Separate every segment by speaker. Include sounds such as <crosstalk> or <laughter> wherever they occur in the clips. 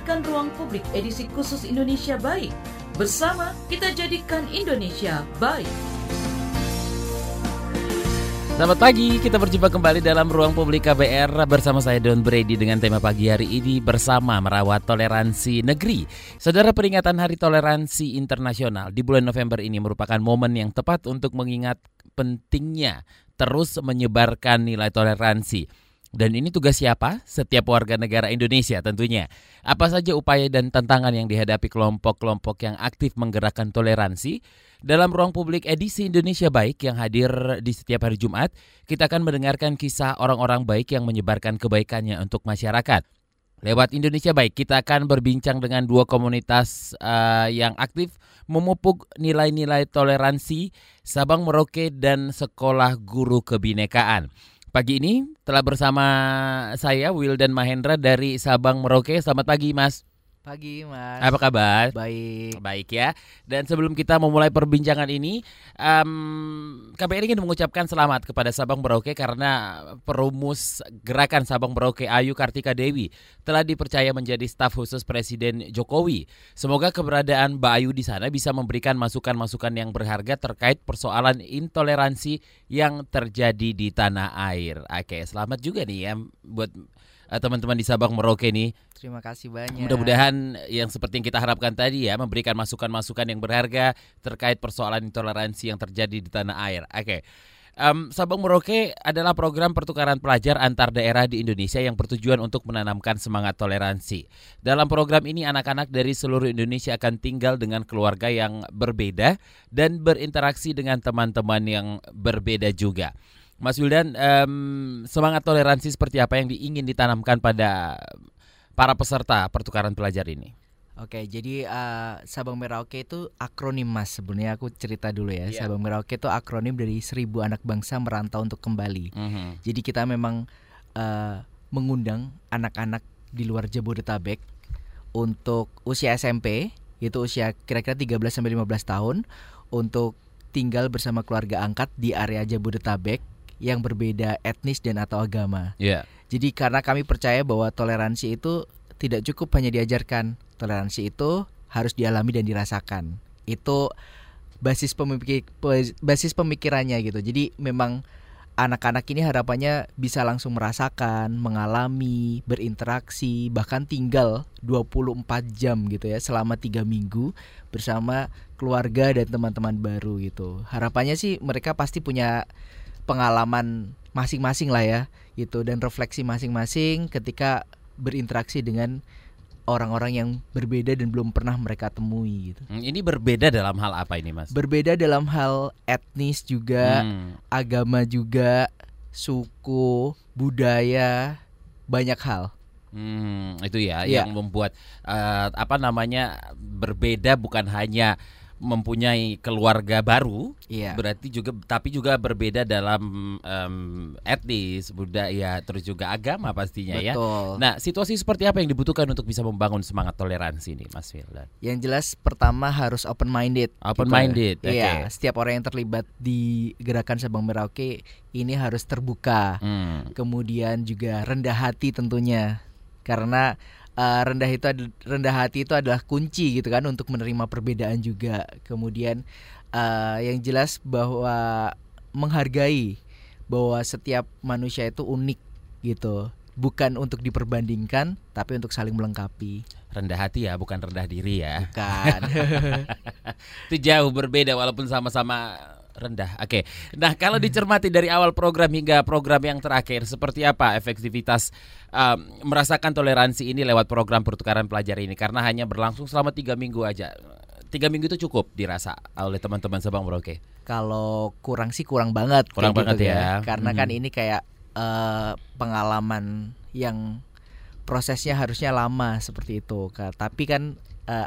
Speaker 1: mendengarkan Ruang Publik edisi khusus Indonesia Baik. Bersama kita jadikan Indonesia baik.
Speaker 2: Selamat pagi, kita berjumpa kembali dalam Ruang Publik KBR bersama saya Don Brady dengan tema pagi hari ini bersama merawat toleransi negeri. Saudara peringatan Hari Toleransi Internasional di bulan November ini merupakan momen yang tepat untuk mengingat pentingnya terus menyebarkan nilai toleransi. Dan ini tugas siapa? Setiap warga negara Indonesia tentunya. Apa saja upaya dan tantangan yang dihadapi kelompok-kelompok yang aktif menggerakkan toleransi? Dalam ruang publik edisi Indonesia Baik yang hadir di setiap hari Jumat, kita akan mendengarkan kisah orang-orang baik yang menyebarkan kebaikannya untuk masyarakat. Lewat Indonesia Baik, kita akan berbincang dengan dua komunitas uh, yang aktif memupuk nilai-nilai toleransi, Sabang Merauke dan Sekolah Guru Kebinekaan. Pagi ini telah bersama saya Will dan Mahendra dari Sabang Merauke. Selamat pagi, Mas.
Speaker 3: Pagi Mas.
Speaker 2: Apa kabar?
Speaker 3: Baik.
Speaker 2: Baik ya. Dan sebelum kita memulai perbincangan ini, um, KBR ingin mengucapkan selamat kepada Sabang Merauke karena perumus gerakan Sabang Merauke Ayu Kartika Dewi telah dipercaya menjadi staf khusus Presiden Jokowi. Semoga keberadaan Mbak Ayu di sana bisa memberikan masukan-masukan yang berharga terkait persoalan intoleransi yang terjadi di tanah air. Oke, selamat juga nih ya buat teman-teman di Sabang Merauke nih.
Speaker 3: Terima kasih banyak.
Speaker 2: Mudah-mudahan yang seperti yang kita harapkan tadi ya memberikan masukan-masukan yang berharga terkait persoalan intoleransi yang terjadi di tanah air. Oke. Okay. Um, Sabang Merauke adalah program pertukaran pelajar antar daerah di Indonesia yang bertujuan untuk menanamkan semangat toleransi. Dalam program ini anak-anak dari seluruh Indonesia akan tinggal dengan keluarga yang berbeda dan berinteraksi dengan teman-teman yang berbeda juga. Mas Wildan, um, semangat toleransi seperti apa yang ingin ditanamkan pada para peserta pertukaran pelajar ini?
Speaker 3: Oke, jadi uh, Sabang Merauke itu akronim Mas. Sebenarnya aku cerita dulu ya. Yeah. Sabang Merauke itu akronim dari seribu anak bangsa merantau untuk kembali. Mm -hmm. Jadi kita memang uh, mengundang anak-anak di luar Jabodetabek untuk usia SMP, yaitu usia kira-kira 13 sampai 15 tahun untuk tinggal bersama keluarga angkat di area Jabodetabek yang berbeda etnis dan atau agama.
Speaker 2: Yeah.
Speaker 3: Jadi karena kami percaya bahwa toleransi itu tidak cukup hanya diajarkan, toleransi itu harus dialami dan dirasakan. Itu basis pemikir basis pemikirannya gitu. Jadi memang anak-anak ini harapannya bisa langsung merasakan, mengalami, berinteraksi, bahkan tinggal 24 jam gitu ya selama tiga minggu bersama keluarga dan teman-teman baru gitu. Harapannya sih mereka pasti punya pengalaman masing-masing lah ya itu dan refleksi masing-masing ketika berinteraksi dengan orang-orang yang berbeda dan belum pernah mereka temui gitu.
Speaker 2: Hmm, ini berbeda dalam hal apa ini, Mas?
Speaker 3: Berbeda dalam hal etnis juga, hmm. agama juga, suku, budaya, banyak hal.
Speaker 2: Hmm, itu ya, ya. yang membuat uh, apa namanya berbeda bukan hanya mempunyai keluarga baru, iya. berarti juga tapi juga berbeda dalam um, etnis, budaya, terus juga agama pastinya ya.
Speaker 3: Betul.
Speaker 2: ya. Nah, situasi seperti apa yang dibutuhkan untuk bisa membangun semangat toleransi ini, Mas Wildan?
Speaker 3: Yang jelas pertama harus open minded.
Speaker 2: Open minded.
Speaker 3: Gitu. Iya, setiap orang yang terlibat di gerakan Sabang Merauke ini harus terbuka. Hmm. Kemudian juga rendah hati tentunya. Karena uh, rendah itu rendah hati itu adalah kunci gitu kan untuk menerima perbedaan juga. Kemudian uh, yang jelas bahwa menghargai bahwa setiap manusia itu unik gitu. Bukan untuk diperbandingkan, tapi untuk saling melengkapi.
Speaker 2: Rendah hati ya, bukan rendah diri ya.
Speaker 3: Bukan. <laughs>
Speaker 2: itu jauh berbeda walaupun sama-sama rendah. Oke. Okay. Nah, kalau hmm. dicermati dari awal program hingga program yang terakhir, seperti apa efektivitas um, merasakan toleransi ini lewat program pertukaran pelajar ini? Karena hanya berlangsung selama tiga minggu aja. Tiga minggu itu cukup dirasa oleh teman-teman Sabang Merauke.
Speaker 3: Kalau kurang sih kurang banget.
Speaker 2: Kurang banget gitu, ya. ya.
Speaker 3: Karena kan hmm. kan ini kayak uh, pengalaman yang prosesnya harusnya lama seperti itu. Tapi kan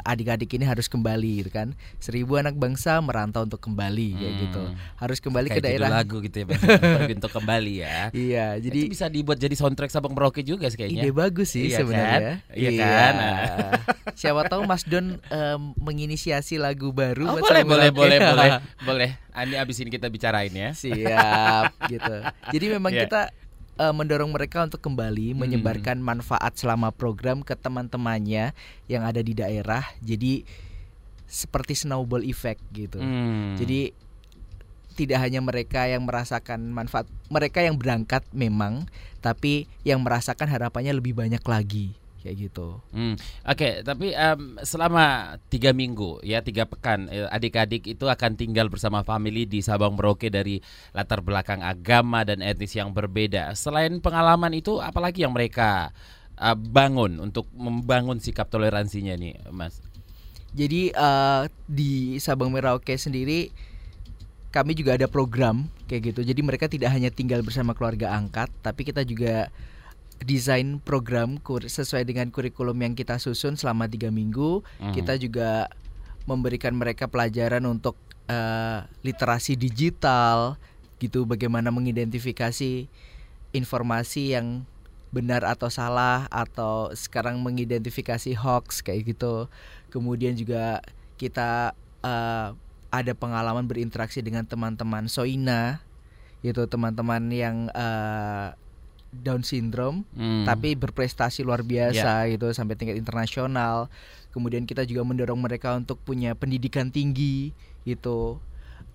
Speaker 3: adik-adik ini harus kembali gitu kan. Seribu anak bangsa merantau untuk kembali hmm. kayak gitu. Harus kembali
Speaker 2: kayak
Speaker 3: ke daerah
Speaker 2: lagu gitu ya <laughs> untuk kembali ya.
Speaker 3: Iya jadi
Speaker 2: Itu bisa dibuat jadi soundtrack Sabang Merauke juga sih kayaknya.
Speaker 3: Ide bagus sih iya sebenarnya.
Speaker 2: kan? iya, iya. Kan <laughs>
Speaker 3: siapa tahu Mas Don um, menginisiasi lagu baru
Speaker 2: oh, boleh boleh boleh <laughs> boleh boleh. Ini abis ini kita bicarain ya.
Speaker 3: Siap gitu. Jadi memang yeah. kita uh, mendorong mereka untuk kembali
Speaker 2: Hmm.
Speaker 3: menyebarkan manfaat selama program ke teman-temannya yang ada di daerah. Jadi seperti snowball effect gitu.
Speaker 2: Hmm.
Speaker 3: Jadi tidak hanya mereka yang merasakan manfaat, mereka yang berangkat memang, tapi yang merasakan harapannya lebih banyak lagi kayak gitu.
Speaker 2: Hmm, Oke, tapi em, selama tiga minggu ya tiga pekan eh, adik-adik itu akan tinggal bersama family di Sabang Merauke dari latar belakang agama dan etnis yang berbeda. Selain pengalaman itu, apalagi yang mereka eh, bangun untuk membangun sikap toleransinya nih, Mas?
Speaker 3: Jadi eh, di Sabang Merauke sendiri kami juga ada program kayak gitu. Jadi mereka tidak hanya tinggal bersama keluarga angkat, tapi kita juga desain program sesuai dengan kurikulum yang kita susun selama tiga minggu.
Speaker 2: Mhm.
Speaker 3: Kita juga memberikan mereka pelajaran untuk eh, literasi digital, gitu. Bagaimana mengidentifikasi informasi yang benar atau salah atau sekarang mengidentifikasi hoax kayak gitu. Kemudian juga kita eh, ada pengalaman berinteraksi dengan teman-teman Soina, itu teman-teman yang eh, Down syndrome
Speaker 2: Hmm.
Speaker 3: tapi berprestasi luar biasa gitu sampai tingkat internasional. Kemudian kita juga mendorong mereka untuk punya pendidikan tinggi gitu.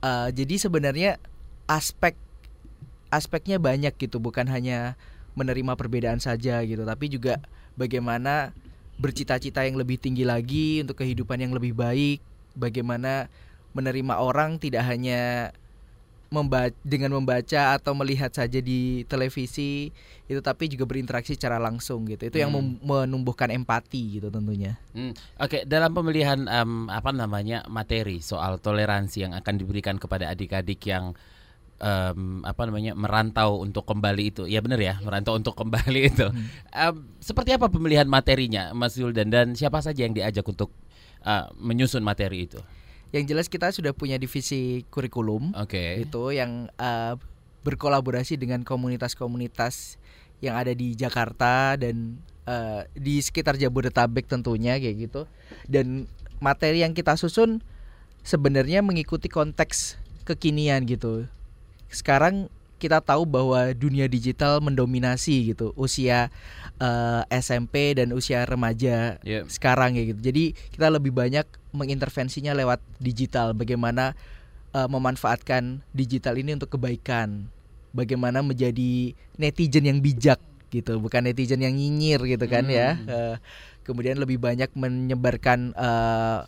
Speaker 3: Eh, jadi sebenarnya aspek aspeknya banyak gitu, bukan hanya menerima perbedaan saja gitu, tapi juga bagaimana bercita-cita yang lebih tinggi lagi untuk kehidupan yang lebih baik, bagaimana menerima orang tidak hanya memba dengan membaca atau melihat saja di televisi itu tapi juga berinteraksi secara langsung gitu itu yang
Speaker 2: Hmm.
Speaker 3: mem- menumbuhkan empati gitu tentunya
Speaker 2: Hmm, Oke, dalam pemilihan em, apa namanya materi soal toleransi yang akan diberikan kepada adik-adik yang em, apa namanya merantau untuk kembali itu, ya benar ya merantau untuk kembali itu. Em, seperti apa pemilihan materinya, Mas Yuldan dan siapa saja yang diajak untuk eh, menyusun materi itu?
Speaker 3: Yang jelas kita sudah punya divisi kurikulum
Speaker 2: Oke.
Speaker 3: itu yang eh, berkolaborasi dengan komunitas-komunitas yang ada di Jakarta dan eh, di sekitar Jabodetabek tentunya kayak gitu dan materi yang kita susun sebenarnya mengikuti konteks kekinian gitu sekarang kita tahu bahwa dunia digital mendominasi gitu usia eh, SMP dan usia remaja
Speaker 2: Ya.
Speaker 3: sekarang ya gitu. Jadi kita lebih banyak mengintervensinya lewat digital. Bagaimana eh, memanfaatkan digital ini untuk kebaikan. Bagaimana menjadi netizen yang bijak gitu, bukan netizen yang nyinyir gitu kan ya.
Speaker 2: Hmm.
Speaker 3: Eh, kemudian lebih banyak menyebarkan eh,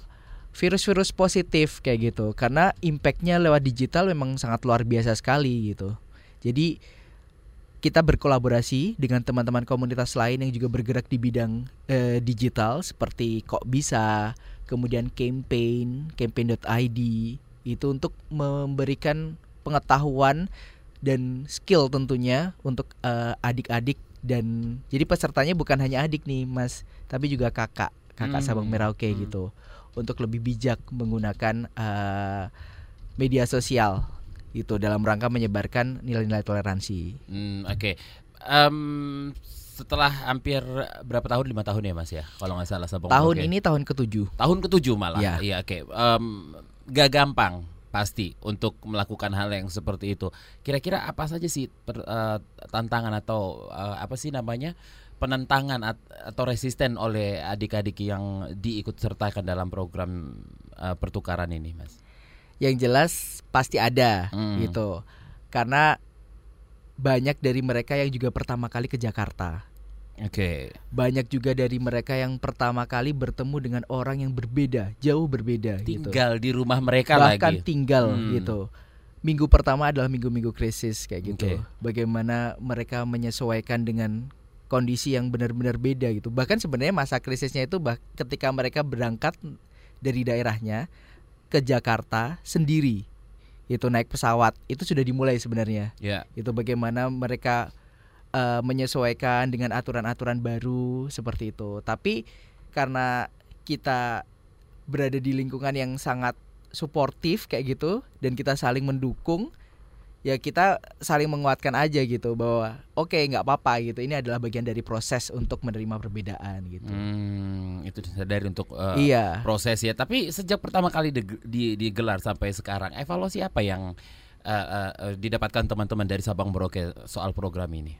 Speaker 3: virus-virus positif kayak gitu. Karena impactnya lewat digital memang sangat luar biasa sekali gitu. Jadi kita berkolaborasi dengan teman-teman komunitas lain yang juga bergerak di bidang eh, digital seperti kok bisa, kemudian campaign, campaign.id itu untuk memberikan pengetahuan dan skill tentunya untuk eh, adik-adik dan jadi pesertanya bukan hanya adik nih Mas, tapi juga kakak, kakak
Speaker 2: Hmm,
Speaker 3: Sabang Merauke
Speaker 2: hmm.
Speaker 3: gitu untuk lebih bijak menggunakan eh, media sosial itu dalam rangka menyebarkan nilai-nilai toleransi.
Speaker 2: Hmm, Oke. Em, setelah hampir berapa tahun? Lima tahun ya, Mas ya, kalau nggak salah Sabang
Speaker 3: Tahun
Speaker 2: Merauke.
Speaker 3: ini tahun ketujuh.
Speaker 2: tahun ketujuh malah.
Speaker 3: Ya.
Speaker 2: Iya, oke. Em, gak gampang pasti untuk melakukan hal yang seperti itu. Kira-kira apa saja sih per- eh, tantangan atau eh, apa sih namanya penentangan at- atau resisten oleh adik-adik yang diikut sertakan dalam program eh, pertukaran ini, Mas?
Speaker 3: Yang jelas pasti ada
Speaker 2: Hmm.
Speaker 3: gitu. Karena banyak dari mereka yang juga pertama kali ke Jakarta.
Speaker 2: Oke.
Speaker 3: Banyak juga dari mereka yang pertama kali bertemu dengan orang yang berbeda, jauh berbeda gitu.
Speaker 2: Tinggal di rumah mereka
Speaker 3: Bahkan
Speaker 2: lagi.
Speaker 3: tinggal
Speaker 2: Hmm.
Speaker 3: gitu. Minggu pertama adalah minggu-minggu krisis kayak gitu.
Speaker 2: Oke.
Speaker 3: Bagaimana mereka menyesuaikan dengan kondisi yang benar-benar beda gitu. Bahkan sebenarnya masa krisisnya itu bah ketika mereka berangkat dari daerahnya ke Jakarta sendiri. Itu naik pesawat. Itu sudah dimulai sebenarnya.
Speaker 2: Ya.
Speaker 3: Itu bagaimana mereka eh, menyesuaikan dengan aturan-aturan baru seperti itu. Tapi karena kita berada di lingkungan yang sangat suportif kayak gitu dan kita saling mendukung ya kita saling menguatkan aja gitu bahwa oke nggak apa-apa gitu ini adalah bagian dari proses untuk menerima perbedaan gitu
Speaker 2: Hmm, itu disadari untuk eh,
Speaker 3: iya
Speaker 2: proses ya. Tapi sejak pertama kali dig- di- digelar sampai sekarang, evaluasi apa yang eh, eh, didapatkan teman-teman dari Sabang Merauke soal program ini?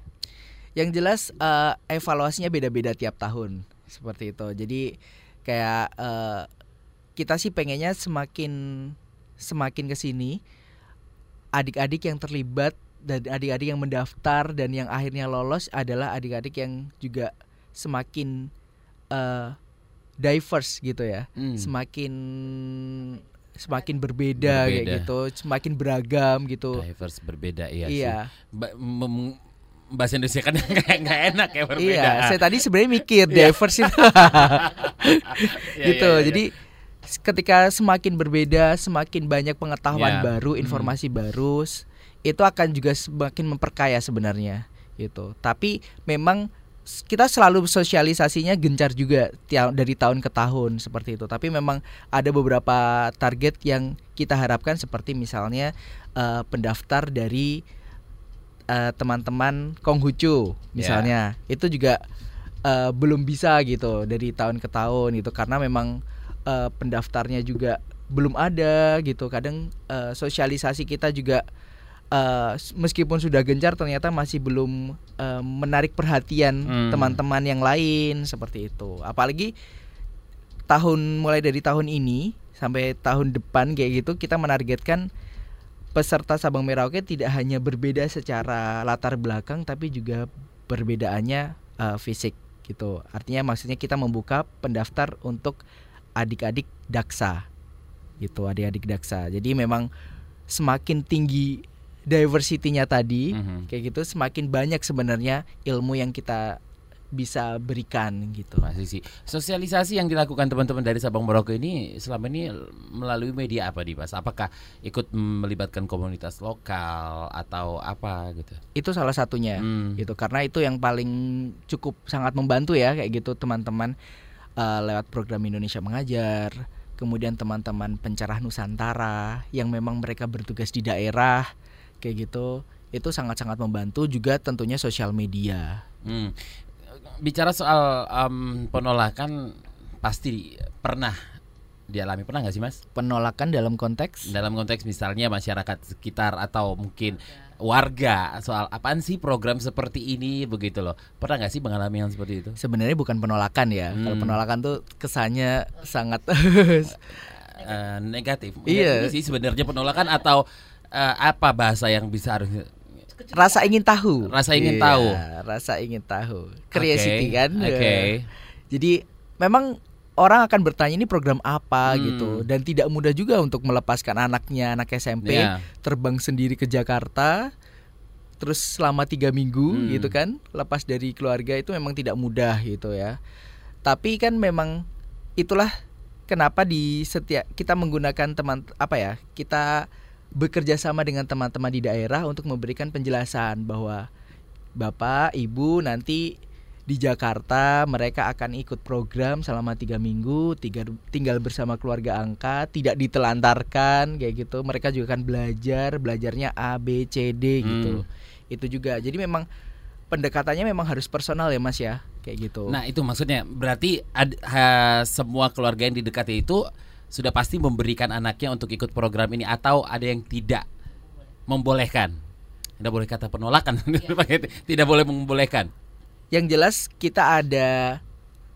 Speaker 3: Yang jelas uh, evaluasinya beda-beda tiap tahun seperti itu. Jadi kayak uh, kita sih pengennya semakin semakin ke sini adik-adik yang terlibat dan adik-adik yang mendaftar dan yang akhirnya lolos adalah adik-adik yang juga semakin uh, diverse gitu ya.
Speaker 2: Hmm.
Speaker 3: Semakin semakin berbeda, kayak
Speaker 2: Berbeda.
Speaker 3: gitu, semakin beragam gitu.
Speaker 2: Diverse berbeda iya,
Speaker 3: Iya.
Speaker 2: sih. Ba- bahasa Indonesia kan <laughs> kayak nggak enak ya berbeda.
Speaker 3: Iya, saya tadi sebenarnya mikir diverse itu <laughs>
Speaker 2: Iya,
Speaker 3: gitu.
Speaker 2: iya, iya.
Speaker 3: Jadi ketika semakin berbeda, semakin banyak pengetahuan
Speaker 2: Ya.
Speaker 3: baru,
Speaker 2: Hmm.
Speaker 3: informasi baru, s- itu akan juga semakin memperkaya sebenarnya gitu. Tapi memang kita selalu sosialisasinya gencar juga dari tahun ke tahun seperti itu. Tapi memang ada beberapa target yang kita harapkan seperti misalnya eh, pendaftar dari eh, teman-teman Konghucu misalnya. Itu juga eh, belum bisa gitu dari tahun ke tahun gitu karena memang eh, pendaftarnya juga belum ada gitu. Kadang eh, sosialisasi kita juga s- meskipun sudah gencar ternyata masih belum eh, menarik perhatian
Speaker 2: Hmm.
Speaker 3: teman-teman yang lain seperti itu. Apalagi tahun mulai dari tahun ini sampai tahun depan kayak gitu kita menargetkan peserta Sabang Merauke tidak hanya berbeda secara latar belakang tapi juga perbedaannya eh, fisik gitu. Artinya maksudnya kita membuka pendaftar untuk adik-adik daksa gitu, adik-adik daksa. Jadi memang semakin tinggi diversity-nya tadi
Speaker 2: Mhm.
Speaker 3: kayak gitu semakin banyak sebenarnya ilmu yang kita bisa berikan gitu.
Speaker 2: Masih sih. Sosialisasi yang dilakukan teman-teman dari Sabang Merauke ini selama ini melalui media apa nih, Mas? Apakah ikut melibatkan komunitas lokal atau apa gitu?
Speaker 3: Itu salah satunya.
Speaker 2: Hmm.
Speaker 3: gitu karena itu yang paling cukup sangat membantu ya kayak gitu teman-teman eh, lewat program Indonesia Mengajar kemudian teman-teman pencerah Nusantara yang memang mereka bertugas di daerah kayak gitu itu sangat-sangat membantu juga tentunya sosial media
Speaker 2: Hmm. Bicara soal em, penolakan pasti pernah dialami pernah nggak sih, Mas?
Speaker 3: penolakan dalam konteks
Speaker 2: Dalam konteks misalnya masyarakat sekitar atau mungkin warga soal apaan sih program seperti ini begitu loh. Pernah nggak sih mengalami yang seperti itu?
Speaker 3: sebenarnya bukan penolakan ya kalau
Speaker 2: Hmm.
Speaker 3: penolakan tuh kesannya sangat <laughs>
Speaker 2: Eh, negatif.
Speaker 3: Iya.
Speaker 2: Ini sih sebenarnya penolakan atau eh, apa bahasa yang bisa harus
Speaker 3: rasa ingin tahu
Speaker 2: Rasa ingin
Speaker 3: Iya,
Speaker 2: tahu.
Speaker 3: rasa ingin tahu curiosity
Speaker 2: Oke,
Speaker 3: kan
Speaker 2: Oke.
Speaker 3: Jadi memang orang akan bertanya ini program apa
Speaker 2: Hmm.
Speaker 3: gitu dan tidak mudah juga untuk melepaskan anaknya anak SMP
Speaker 2: Ya.
Speaker 3: terbang sendiri ke Jakarta terus selama tiga minggu
Speaker 2: Hmm.
Speaker 3: gitu kan lepas dari keluarga itu memang tidak mudah gitu ya. Tapi kan memang itulah kenapa di setiap kita menggunakan teman apa ya kita bekerja sama dengan teman-teman di daerah untuk memberikan penjelasan bahwa bapak ibu nanti di Jakarta mereka akan ikut program selama tiga minggu tiga, tinggal bersama keluarga angka tidak ditelantarkan kayak gitu. Mereka juga akan belajar belajarnya A B C D gitu. Itu juga. Jadi memang pendekatannya memang harus personal ya mas ya? Kayak gitu.
Speaker 2: Nah itu maksudnya. Berarti ad- ha- semua keluarga yang didekati itu sudah pasti memberikan anaknya untuk ikut program ini atau ada yang tidak membolehkan. Tidak boleh kata penolakan, <laughs> tidak boleh membolehkan.
Speaker 3: Yang jelas kita ada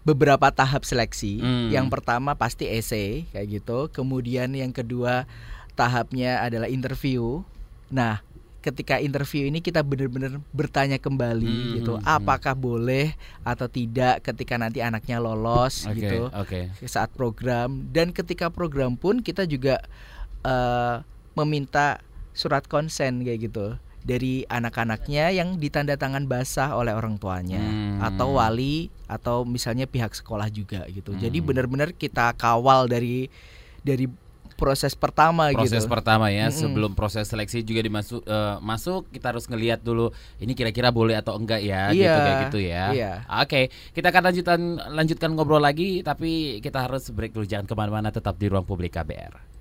Speaker 3: beberapa tahap seleksi.
Speaker 2: Hmm.
Speaker 3: Yang pertama pasti essay kayak gitu. Kemudian yang kedua tahapnya adalah interview. Nah, ketika interview ini kita benar-benar bertanya kembali
Speaker 2: Hmm,
Speaker 3: gitu,
Speaker 2: hmm,
Speaker 3: apakah boleh atau tidak ketika nanti anaknya lolos
Speaker 2: Oke,
Speaker 3: gitu
Speaker 2: oke.
Speaker 3: saat program dan ketika program pun kita juga eh, meminta surat konsen kayak gitu dari anak-anaknya yang ditanda tangan basah oleh orang tuanya
Speaker 2: Hmm.
Speaker 3: atau wali atau misalnya pihak sekolah juga gitu. Jadi
Speaker 2: Hmm.
Speaker 3: benar-benar kita kawal dari dari proses pertama
Speaker 2: Proses
Speaker 3: gitu.
Speaker 2: pertama ya,
Speaker 3: Mm-mm.
Speaker 2: sebelum proses seleksi juga dimasuk eh, masuk kita harus ngelihat dulu ini kira-kira boleh atau enggak ya, gitu
Speaker 3: Iya,
Speaker 2: kayak gitu ya.
Speaker 3: iya.
Speaker 2: Oke, kita akan lanjutkan lanjutkan ngobrol lagi, tapi kita harus break dulu jangan ke mana-mana, tetap di ruang publik KBR.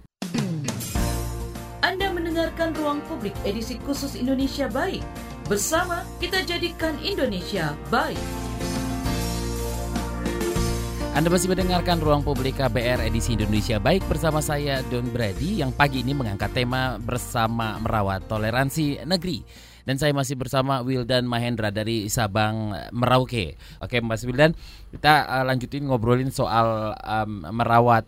Speaker 1: Mendengarkan Ruang Publik edisi khusus Indonesia Baik. Bersama kita jadikan Indonesia baik.
Speaker 2: Anda masih mendengarkan Ruang Publik KBR edisi Indonesia Baik bersama saya Don Brady yang pagi ini mengangkat tema bersama merawat toleransi negeri. Dan saya masih bersama Wildan Mahendra dari Sabang Merauke. Oke, Mas Wildan, kita uh, lanjutin ngobrolin soal um, merawat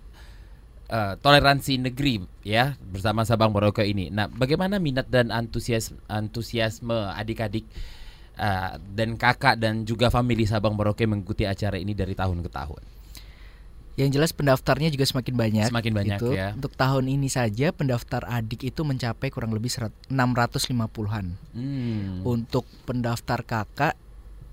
Speaker 2: uh, toleransi negeri ya bersama Sabang Merauke ini. Nah, bagaimana minat dan antusias antusiasme adik-adik uh, dan kakak dan juga famili Sabang Merauke mengikuti acara ini dari tahun ke tahun?
Speaker 3: Yang jelas pendaftarnya juga semakin banyak.
Speaker 2: Semakin banyak
Speaker 3: gitu.
Speaker 2: ya.
Speaker 3: Untuk tahun ini saja pendaftar adik itu mencapai kurang lebih 650-an.
Speaker 2: Hmm.
Speaker 3: Untuk pendaftar kakak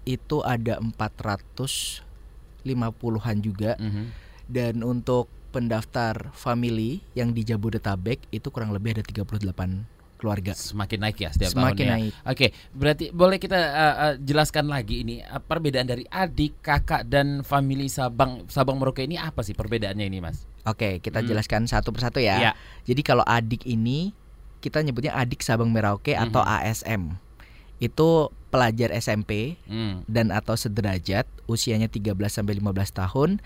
Speaker 3: itu ada 450-an juga.
Speaker 2: Mhm.
Speaker 3: Dan untuk pendaftar family yang di Jabodetabek itu kurang lebih ada 38 keluarga.
Speaker 2: Semakin naik ya setiap
Speaker 3: Semakin
Speaker 2: tahunnya.
Speaker 3: naik.
Speaker 2: Oke, berarti boleh kita uh, uh, jelaskan lagi ini uh, perbedaan dari adik, kakak dan famili Sabang Sabang Merauke ini apa sih perbedaannya ini, Mas?
Speaker 3: Oke, kita
Speaker 2: Hmm.
Speaker 3: jelaskan satu persatu ya.
Speaker 2: Ya.
Speaker 3: Jadi kalau adik ini kita nyebutnya adik Sabang Merauke atau. ASM. Itu pelajar SMP
Speaker 2: Hmm.
Speaker 3: dan atau sederajat usianya 13 sampai 15 tahun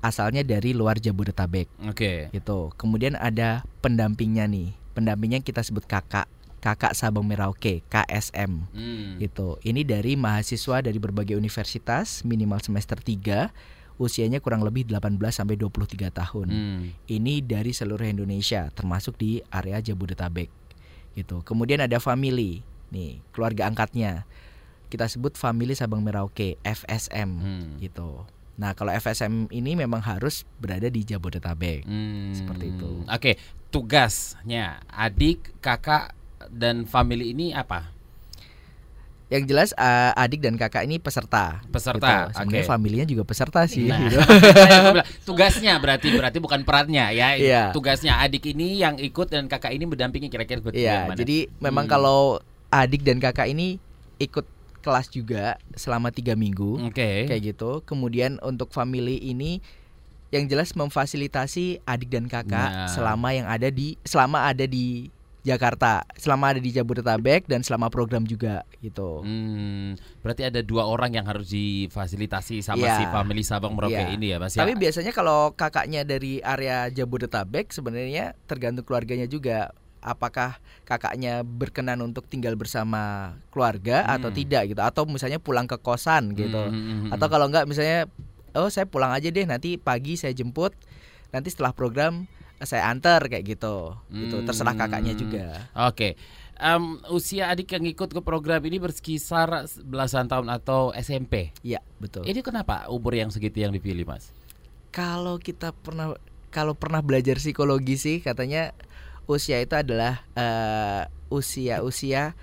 Speaker 3: asalnya dari luar Jabodetabek
Speaker 2: Oke.
Speaker 3: gitu. Kemudian ada pendampingnya nih. Pendampingnya kita sebut kakak, kakak Sabang Merauke, KSM
Speaker 2: Hmm.
Speaker 3: gitu. Ini dari mahasiswa dari berbagai universitas minimal semester 3 usianya kurang lebih 18 sampai 23 tahun.
Speaker 2: Hmm.
Speaker 3: Ini dari seluruh Indonesia termasuk di area Jabodetabek gitu. Kemudian ada family nih, keluarga angkatnya. Kita sebut family Sabang Merauke, FSM
Speaker 2: Hmm.
Speaker 3: gitu. Nah, kalau FSM ini memang harus berada di Jabodetabek.
Speaker 2: Hmm.
Speaker 3: Seperti itu.
Speaker 2: Oke, tugasnya adik, kakak dan family ini apa?
Speaker 3: Yang jelas eh, adik dan kakak ini peserta.
Speaker 2: Peserta,
Speaker 3: Gitu. Sebenarnya
Speaker 2: oke.
Speaker 3: familinya juga peserta sih.
Speaker 2: Nah,
Speaker 3: gitu. <laughs>
Speaker 2: tugasnya berarti berarti bukan perannya ya.
Speaker 3: Iya.
Speaker 2: Tugasnya adik ini yang ikut dan kakak ini mendampingi kira-kira ikut
Speaker 3: Iya,
Speaker 2: mana?
Speaker 3: jadi memang
Speaker 2: Hmm.
Speaker 3: kalau adik dan kakak ini ikut kelas juga selama tiga minggu.
Speaker 2: Oke.
Speaker 3: kayak gitu. Kemudian untuk family ini yang jelas memfasilitasi adik dan kakak
Speaker 2: Nah.
Speaker 3: selama yang ada di selama ada di Jakarta, selama ada di Jabodetabek dan selama program juga gitu.
Speaker 2: Hmm, berarti ada dua orang yang harus difasilitasi sama
Speaker 3: Iya.
Speaker 2: si family Sabang Merauke
Speaker 3: Iya.
Speaker 2: ini ya, Mas ya.
Speaker 3: Tapi biasanya kalau kakaknya dari area Jabodetabek sebenarnya tergantung keluarganya juga. Apakah kakaknya berkenan untuk tinggal bersama keluarga atau
Speaker 2: Hmm.
Speaker 3: tidak gitu atau misalnya pulang ke kosan gitu.
Speaker 2: Hmm, hmm, hmm,
Speaker 3: Atau
Speaker 2: hmm.
Speaker 3: kalau enggak misalnya oh saya pulang aja deh nanti pagi saya jemput nanti setelah program eh, saya antar kayak gitu. Gitu. Terserah kakaknya
Speaker 2: Hmm.
Speaker 3: juga.
Speaker 2: Oke. Em, usia adik yang ikut ke program ini berkisar belasan tahun atau SMP.
Speaker 3: Iya, betul.
Speaker 2: Ini kenapa umur yang segitu yang dipilih, Mas?
Speaker 3: Kalau kita pernah kalau pernah belajar psikologi sih katanya usia itu adalah eh, usia-usia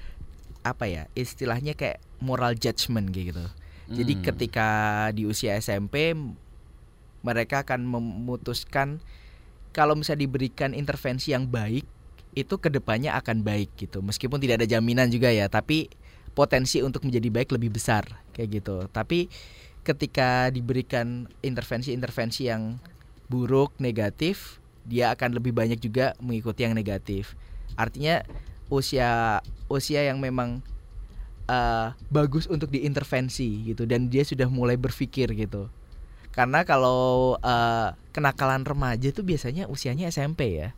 Speaker 3: apa ya? Istilahnya kayak moral judgment kayak gitu. Jadi
Speaker 2: Hmm.
Speaker 3: ketika di usia SMP mereka akan memutuskan kalau misalnya diberikan intervensi yang baik itu ke depannya akan baik gitu. Meskipun tidak ada jaminan juga ya, tapi potensi untuk menjadi baik lebih besar kayak gitu. Tapi ketika diberikan intervensi-intervensi yang buruk, negatif, dia akan lebih banyak juga mengikuti yang negatif. Artinya usia usia yang memang eh, bagus untuk diintervensi gitu dan dia sudah mulai berpikir gitu. Karena kalau eh, kenakalan remaja tuh biasanya usianya SMP ya.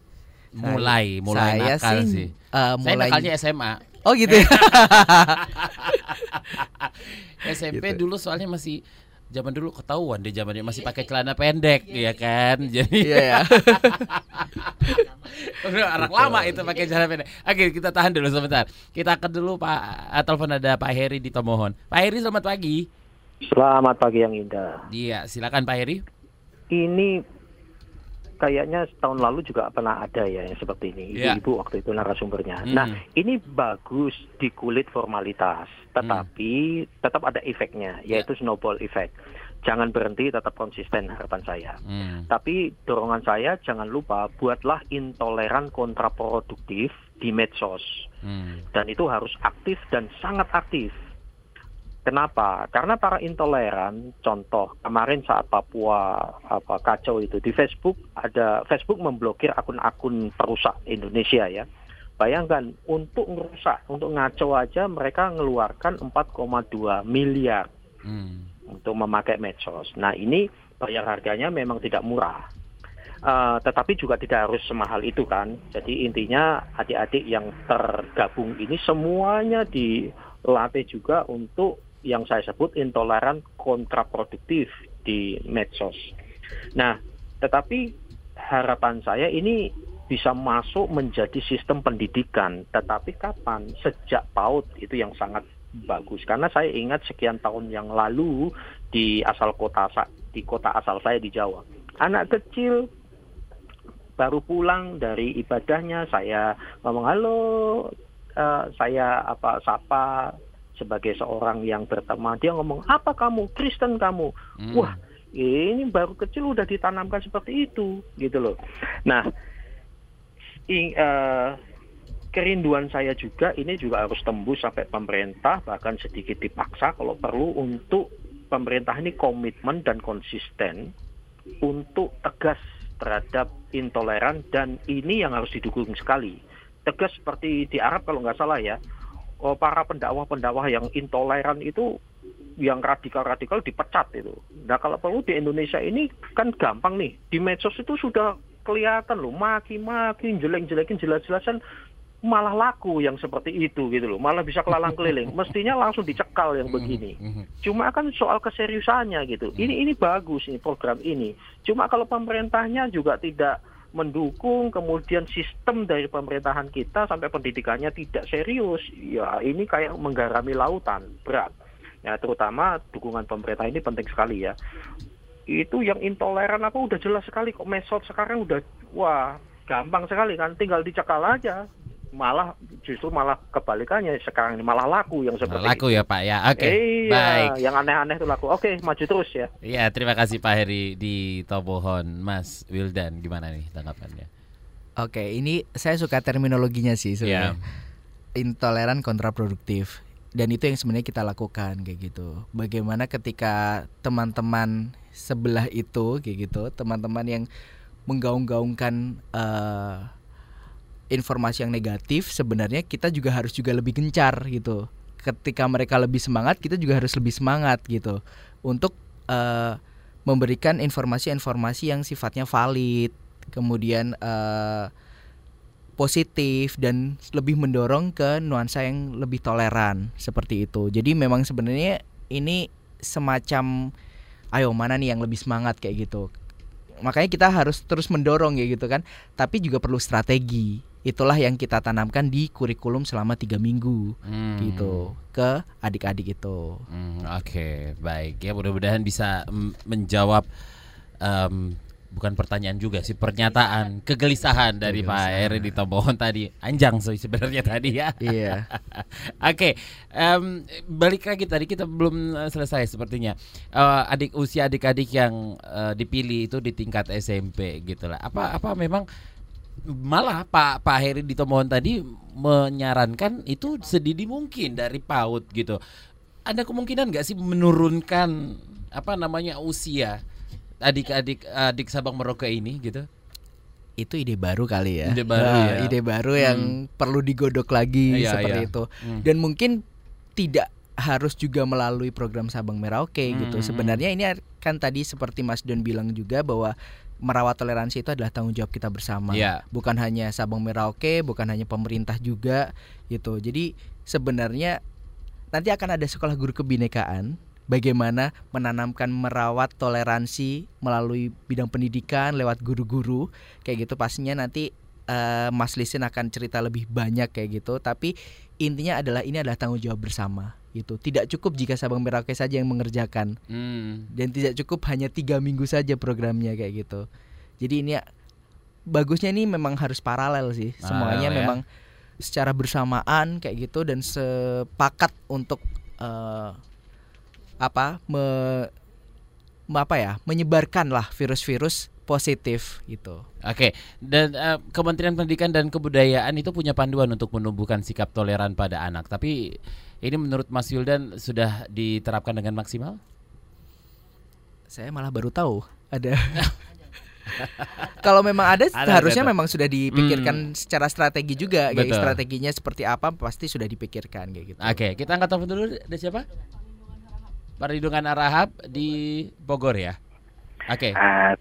Speaker 3: Saya-
Speaker 2: mulai, mulai
Speaker 3: saya
Speaker 2: nakal
Speaker 3: sih,
Speaker 2: sih. Saya
Speaker 3: mulai
Speaker 2: nakalnya SMA.
Speaker 3: Oh gitu ya. <laughs>
Speaker 2: SMP
Speaker 3: Gitu.
Speaker 2: dulu soalnya masih zaman dulu ketahuan deh zamannya masih pakai celana pendek ya kan. Jadi
Speaker 3: Iya ya. <laughs>
Speaker 2: Udah orang lama itu pakai celana pendek. Oke, kita tahan dulu sebentar. Kita akan dulu Pak ah, telepon ada Pak Heri di Tomohon. Pak Heri selamat pagi.
Speaker 4: Selamat pagi yang indah.
Speaker 2: Iya, silakan Pak Heri.
Speaker 4: Ini kayaknya tahun lalu juga pernah ada ya yang seperti ini.
Speaker 2: Iya.
Speaker 4: Ibu-ibu waktu itu narasumbernya.
Speaker 2: Hmm.
Speaker 4: Nah, ini bagus di kulit formalitas, tetapi tetap ada efeknya,
Speaker 2: Ya.
Speaker 4: yaitu snowball effect. Jangan berhenti, tetap konsisten harapan saya.
Speaker 2: Hmm.
Speaker 4: Tapi dorongan saya jangan lupa buatlah intoleran kontraproduktif di medsos.
Speaker 2: Hmm.
Speaker 4: dan itu harus aktif dan sangat aktif. Kenapa? Karena para intoleran, contoh kemarin saat Papua apa kacau itu di Facebook ada Facebook memblokir akun-akun perusak Indonesia ya. Bayangkan untuk merusak, untuk ngaco aja mereka mengeluarkan 4,2 miliar
Speaker 2: Hmm.
Speaker 4: untuk memakai medsos. Nah ini bayar harganya memang tidak murah. Uh, tetapi juga tidak harus semahal itu kan. Jadi intinya adik-adik yang tergabung ini semuanya dilatih juga untuk yang saya sebut intoleran kontraproduktif di medsos. Nah, tetapi harapan saya ini bisa masuk menjadi sistem pendidikan. Tetapi kapan? Sejak PAUD itu yang sangat bagus. Karena saya ingat sekian tahun yang lalu di asal kota di kota asal saya di Jawa. Anak kecil baru pulang dari ibadahnya saya ngomong halo uh, saya apa sapa sebagai seorang yang berteman. Dia ngomong apa kamu? Kristen kamu? Hmm. wah ini baru kecil udah ditanamkan seperti itu gitu loh. Nah ing, uh, kerinduan saya juga ini juga harus tembus sampai pemerintah bahkan sedikit dipaksa kalau perlu untuk pemerintah ini komitmen dan konsisten untuk tegas terhadap intoleran dan ini yang harus didukung sekali. Tegas seperti di Arab kalau nggak salah ya, para pendakwah-pendakwah yang intoleran itu yang radikal-radikal dipecat itu. Nah kalau perlu di Indonesia ini kan gampang nih, di medsos itu sudah kelihatan loh, maki-maki, jelek-jelekin, jelas-jelasan malah laku yang seperti itu gitu loh. Malah bisa kelalang keliling. Mestinya langsung dicekal yang begini. Mhm, mhm. cuma kan soal keseriusannya gitu. Ini ini bagus ini program ini. Cuma kalau pemerintahnya juga tidak mendukung kemudian sistem dari pemerintahan kita sampai pendidikannya tidak serius. Ya ini kayak menggarami lautan berat. Ya terutama dukungan pemerintah ini penting sekali ya. Itu yang intoleran apa udah jelas sekali kok. Mesot sekarang udah wah gampang sekali kan. Tinggal dicekal aja malah justru malah kebalikannya. Sekarang ini malah laku yang seperti
Speaker 2: laku itu. ya Pak ya. Oke okay.
Speaker 4: iya, baik. yang aneh-aneh itu laku. Oke maju terus ya.
Speaker 2: Iya terima kasih Pak Heri di Tobohon. Mas Wildan gimana nih tanggapannya?
Speaker 3: Oke ini saya suka terminologinya sih sebenarnya. Yeah. intoleran kontraproduktif. Dan itu yang sebenarnya kita lakukan kayak gitu. Bagaimana ketika teman-teman sebelah itu kayak gitu teman-teman yang menggaung-gaungkan uh, informasi yang negatif sebenarnya kita juga harus juga lebih gencar gitu. Ketika mereka lebih semangat kita juga harus lebih semangat gitu. Untuk uh, memberikan informasi-informasi yang sifatnya valid kemudian uh, positif dan lebih mendorong ke nuansa yang lebih toleran seperti itu. Jadi memang sebenarnya ini semacam ayo mana nih yang lebih semangat? kayak gitu. Makanya kita harus terus mendorong ya gitu kan. Tapi juga perlu strategi itulah yang kita tanamkan di kurikulum selama tiga minggu hmm. gitu ke adik-adik itu.
Speaker 2: Hmm, Oke okay, baik ya mudah-mudahan bisa menjawab um, bukan pertanyaan juga sih pernyataan kegelisahan dari Pak Eri di Tobohon tadi anjang sih sebenarnya tadi ya.
Speaker 3: Iya. <laughs>
Speaker 2: Oke okay, um, balik lagi tadi kita belum eh, selesai sepertinya uh, adik usia adik-adik yang uh, dipilih itu di tingkat SMP gitu lah. Apa apa memang malah Pak Pak Heri di Tomohon tadi menyarankan itu sedini mungkin dari PAUD gitu. Ada kemungkinan nggak sih menurunkan apa namanya usia adik-adik adik Sabang Merauke ini gitu?
Speaker 3: Itu ide baru kali ya.
Speaker 2: Ide baru nah, ya.
Speaker 3: Ide baru hmm. yang perlu digodok lagi iya, seperti iya. itu. Hmm. Dan mungkin tidak harus juga melalui program Sabang Merauke gitu. hmm. gitu. Sebenarnya ini kan tadi seperti Mas Don bilang juga bahwa merawat toleransi itu adalah tanggung jawab kita bersama. Yeah. Bukan hanya Sabang Merauke, bukan hanya pemerintah juga gitu. Jadi sebenarnya nanti akan ada sekolah guru kebinekaan bagaimana menanamkan merawat toleransi melalui bidang pendidikan lewat guru-guru kayak gitu pastinya nanti uh, Mas Lisin akan cerita lebih banyak kayak gitu tapi intinya adalah ini adalah tanggung jawab bersama gitu tidak cukup jika Sabang Merauke saja yang mengerjakan hmm. dan tidak cukup hanya tiga minggu saja programnya kayak gitu jadi ini bagusnya ini memang harus paralel sih ah, semuanya ya. memang secara bersamaan kayak gitu dan sepakat untuk uh, apa me, apa ya menyebarkan lah virus-virus positif gitu.
Speaker 2: Oke, dan uh, Kementerian Pendidikan dan Kebudayaan itu punya panduan untuk menumbuhkan sikap toleran pada anak. Tapi ini menurut Mas Yuldan sudah diterapkan dengan maksimal?
Speaker 3: Saya malah baru tahu ada. <laughs> Kalau memang ada, ada harusnya ada. memang sudah dipikirkan hmm. secara strategi juga. Kayak strateginya seperti apa pasti sudah dipikirkan kayak gitu.
Speaker 2: Oke, kita angkat telepon dulu. Ada siapa? Perlindungan Arahap di Bogor ya. Oke. Okay. Uh,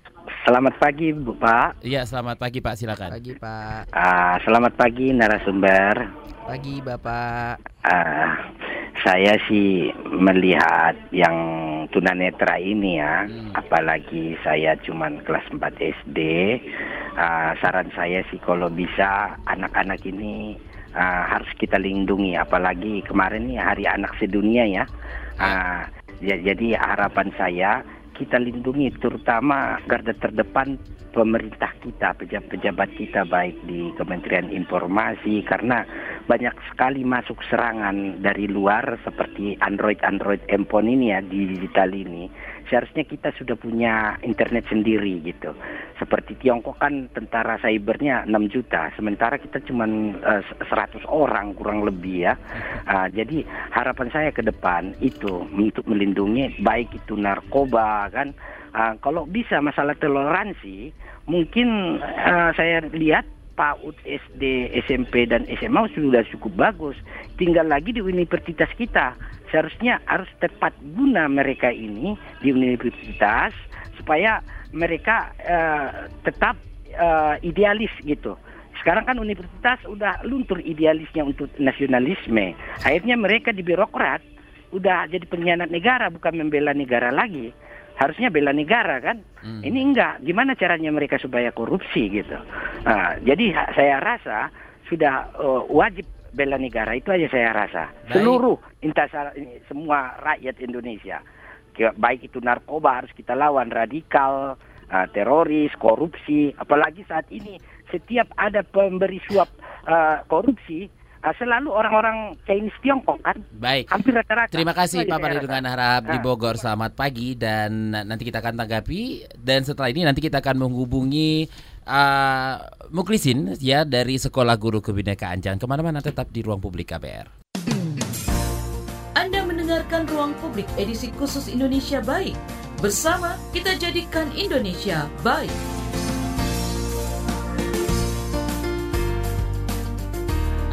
Speaker 5: Selamat pagi, Bu Pak.
Speaker 2: Iya, selamat pagi Pak, silakan.
Speaker 3: Pagi Pak.
Speaker 5: Ah, selamat pagi narasumber.
Speaker 3: Pagi Bapak.
Speaker 5: Ah, saya sih melihat yang tunanetra ini ya,
Speaker 2: Hmm.
Speaker 5: apalagi saya cuman kelas 4 SD. ah, saran saya sih kalau bisa anak-anak ini ah, harus kita lindungi, apalagi kemarin nih Hari Anak Sedunia ya. Ah, ya- jadi harapan saya kita lindungi terutama garda terdepan pemerintah kita, pejabat-pejabat kita baik di Kementerian Informasi karena banyak sekali masuk serangan dari luar seperti Android-Android handphone ini ya di digital ini. Seharusnya kita sudah punya internet sendiri gitu. Seperti Tiongkok kan tentara cybernya 6 juta, sementara kita cuma 100 orang kurang lebih ya. <laughs> Ah, jadi harapan saya ke depan itu untuk melindungi baik itu narkoba kan. Ah, kalau bisa masalah toleransi, mungkin ah, saya lihat PAUD SD, SMP dan SMA sudah cukup bagus. Tinggal lagi di universitas kita. Seharusnya harus tepat guna mereka ini di universitas supaya mereka eh, tetap eh, idealis gitu. Sekarang kan universitas udah luntur idealisnya untuk nasionalisme. Akhirnya mereka di birokrat udah jadi pengkhianat negara bukan membela negara lagi. Harusnya bela negara kan.
Speaker 2: Hmm.
Speaker 5: Ini enggak. Gimana caranya mereka supaya korupsi gitu. Nah, jadi saya rasa sudah eh, wajib bela negara itu aja saya rasa.
Speaker 2: Baik.
Speaker 5: Seluruh intasar ini semua rakyat Indonesia. Baik itu narkoba harus kita lawan radikal, eh, teroris, korupsi, apalagi saat ini setiap ada pemberi suap eh, korupsi selalu orang-orang Chinese Tiongkok kan.
Speaker 2: Baik.
Speaker 5: Hampir rata-rata.
Speaker 2: Terima kasih Pak dengan harap di
Speaker 5: Ah.
Speaker 2: Bogor. Selamat pagi dan nanti kita akan tanggapi dan setelah ini nanti kita akan menghubungi uh, Muklisin ya dari Sekolah Guru Kebinekaan. Jangan ke mana-mana tetap di ruang publik KBR.
Speaker 1: Anda mendengarkan Ruang Publik edisi khusus Indonesia Baik. Bersama kita jadikan Indonesia baik.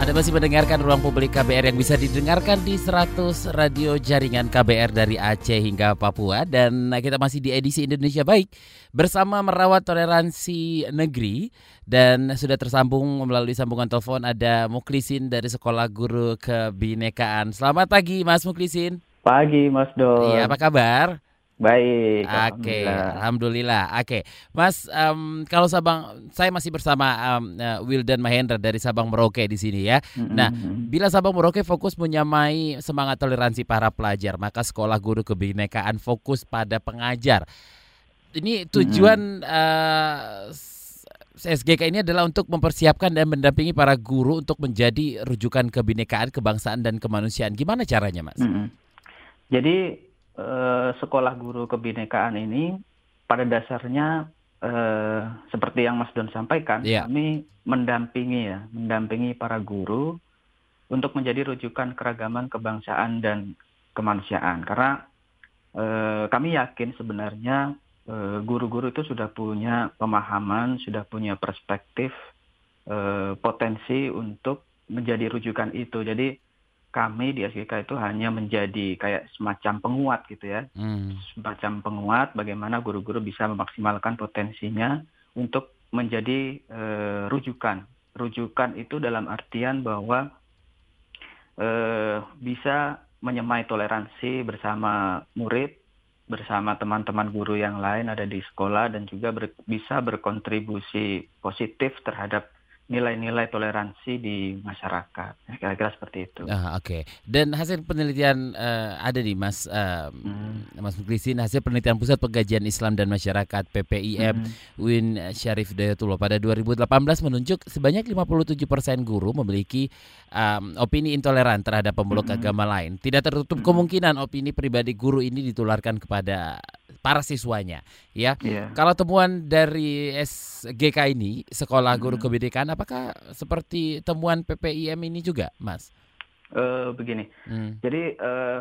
Speaker 2: Anda masih mendengarkan Ruang Publik KBR yang bisa didengarkan di 100 radio jaringan KBR dari Aceh hingga Papua dan kita masih di edisi Indonesia Baik bersama merawat toleransi negeri dan sudah tersambung melalui sambungan telepon ada Muklisin dari Sekolah Guru Kebinekaan. Selamat pagi Mas Muklisin.
Speaker 6: Pagi Mas Do.
Speaker 2: Iya, apa kabar?
Speaker 6: Baik.
Speaker 2: Oke,
Speaker 6: alhamdulillah.
Speaker 2: alhamdulillah. Oke, Mas, em, kalau Sabang, saya masih bersama em, eh, Wildan Mahendra dari Sabang Merauke di sini ya.
Speaker 6: Mm-mm.
Speaker 2: Nah, bila Sabang Merauke fokus menyamai semangat toleransi para pelajar, maka Sekolah Guru Kebinekaan fokus pada pengajar. Ini tujuan eh, s- SGK ini adalah untuk mempersiapkan dan mendampingi para guru untuk menjadi rujukan kebinekaan, kebangsaan dan kemanusiaan. Gimana caranya, Mas?
Speaker 6: Mm-mm. Jadi eh, sekolah guru kebinekaan ini pada dasarnya eh, seperti yang Mas Don sampaikan,
Speaker 2: Iya.
Speaker 6: kami mendampingi ya, mendampingi para guru untuk menjadi rujukan keragaman kebangsaan dan kemanusiaan. Karena eh, kami yakin sebenarnya eh, guru-guru itu sudah punya pemahaman, sudah punya perspektif eh, potensi untuk menjadi rujukan itu. Jadi kami di SGK itu hanya menjadi kayak semacam penguat gitu ya,
Speaker 2: Hmm.
Speaker 6: semacam penguat bagaimana guru-guru bisa memaksimalkan potensinya untuk menjadi eh, rujukan. Rujukan itu dalam artian bahwa eh, bisa menyemai toleransi bersama murid, bersama teman-teman guru yang lain ada di sekolah dan juga ber- bisa berkontribusi positif terhadap nilai-nilai toleransi di masyarakat. Ya, Kira-kira seperti itu.
Speaker 2: Ah, Oke, dan hasil penelitian eh, ada nih Mas eh,
Speaker 6: Hmm.
Speaker 2: Mas Muklisin hasil penelitian Pusat Pengkajian Islam dan Masyarakat PPIM
Speaker 6: Hmm.
Speaker 2: Win Syarif Dayatullah pada 2018 menunjuk sebanyak 57% guru memiliki um, opini intoleran terhadap pemeluk
Speaker 6: Mm-mm.
Speaker 2: agama lain. Tidak tertutup
Speaker 6: Mm-mm.
Speaker 2: kemungkinan opini pribadi guru ini ditularkan kepada para siswanya, ya.
Speaker 6: Iya.
Speaker 2: Kalau temuan dari SGK ini, Sekolah Guru
Speaker 6: Mm-mm.
Speaker 2: Kebinekaan, apakah seperti temuan PPIM ini juga, Mas?
Speaker 6: Eh, begini.
Speaker 2: Hmm.
Speaker 6: Jadi eh,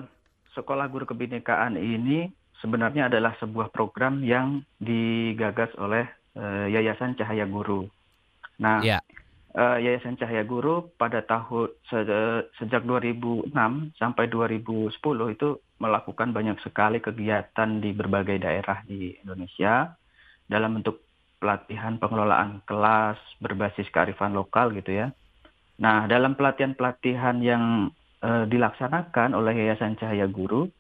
Speaker 6: sekolah guru kebinekaan ini sebenarnya adalah sebuah program yang digagas oleh eh, Yayasan Cahaya Guru. Nah,
Speaker 2: Ya.
Speaker 6: Eh, Yayasan Cahaya Guru pada tahun se- sejak 2006 sampai 2010 itu melakukan banyak sekali kegiatan di berbagai daerah di Indonesia dalam bentuk pelatihan pengelolaan kelas berbasis kearifan lokal gitu ya. Nah, dalam pelatihan-pelatihan yang uh, dilaksanakan oleh Yayasan Cahaya Guru,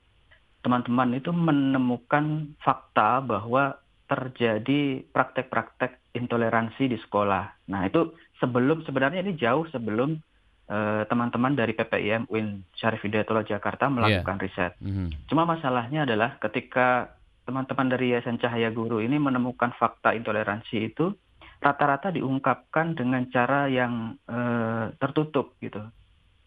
Speaker 6: teman-teman itu menemukan fakta bahwa terjadi praktek-praktek intoleransi di sekolah. Nah, itu sebelum sebenarnya ini jauh sebelum eh, teman-teman uh, dari PPIM UIN Syarif Hidayatullah Jakarta melakukan yeah. riset. Mm -hmm. Cuma masalahnya adalah ketika teman-teman dari Yayasan Cahaya Guru ini menemukan fakta intoleransi itu rata-rata diungkapkan dengan cara yang uh, tertutup gitu.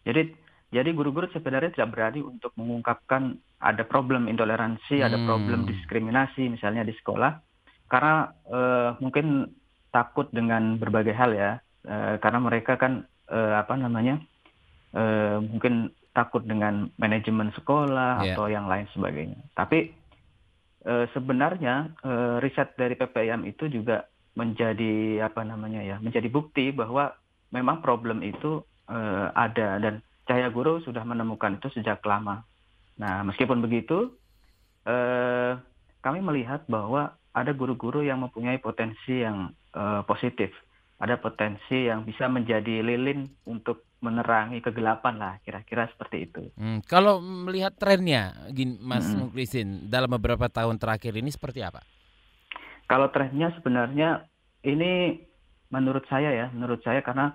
Speaker 6: Jadi jadi guru-guru sebenarnya tidak berani untuk mengungkapkan ada problem intoleransi, hmm. ada problem diskriminasi misalnya di sekolah karena uh, mungkin takut dengan berbagai hal ya. Uh, karena mereka kan uh, apa namanya? Uh, mungkin takut dengan manajemen sekolah yeah. atau yang lain sebagainya. Tapi uh, sebenarnya uh, riset dari PPIM itu juga menjadi apa namanya ya menjadi bukti bahwa memang problem itu uh, ada dan Cahaya Guru sudah menemukan itu sejak lama. Nah meskipun begitu uh, kami melihat bahwa ada guru-guru yang mempunyai potensi yang uh, positif, ada potensi yang bisa menjadi lilin untuk menerangi kegelapan lah kira-kira seperti itu.
Speaker 2: Hmm, kalau melihat trennya, gini, Mas hmm. Muklisin, dalam beberapa tahun terakhir ini seperti apa?
Speaker 6: Kalau trennya sebenarnya ini menurut saya ya, menurut saya karena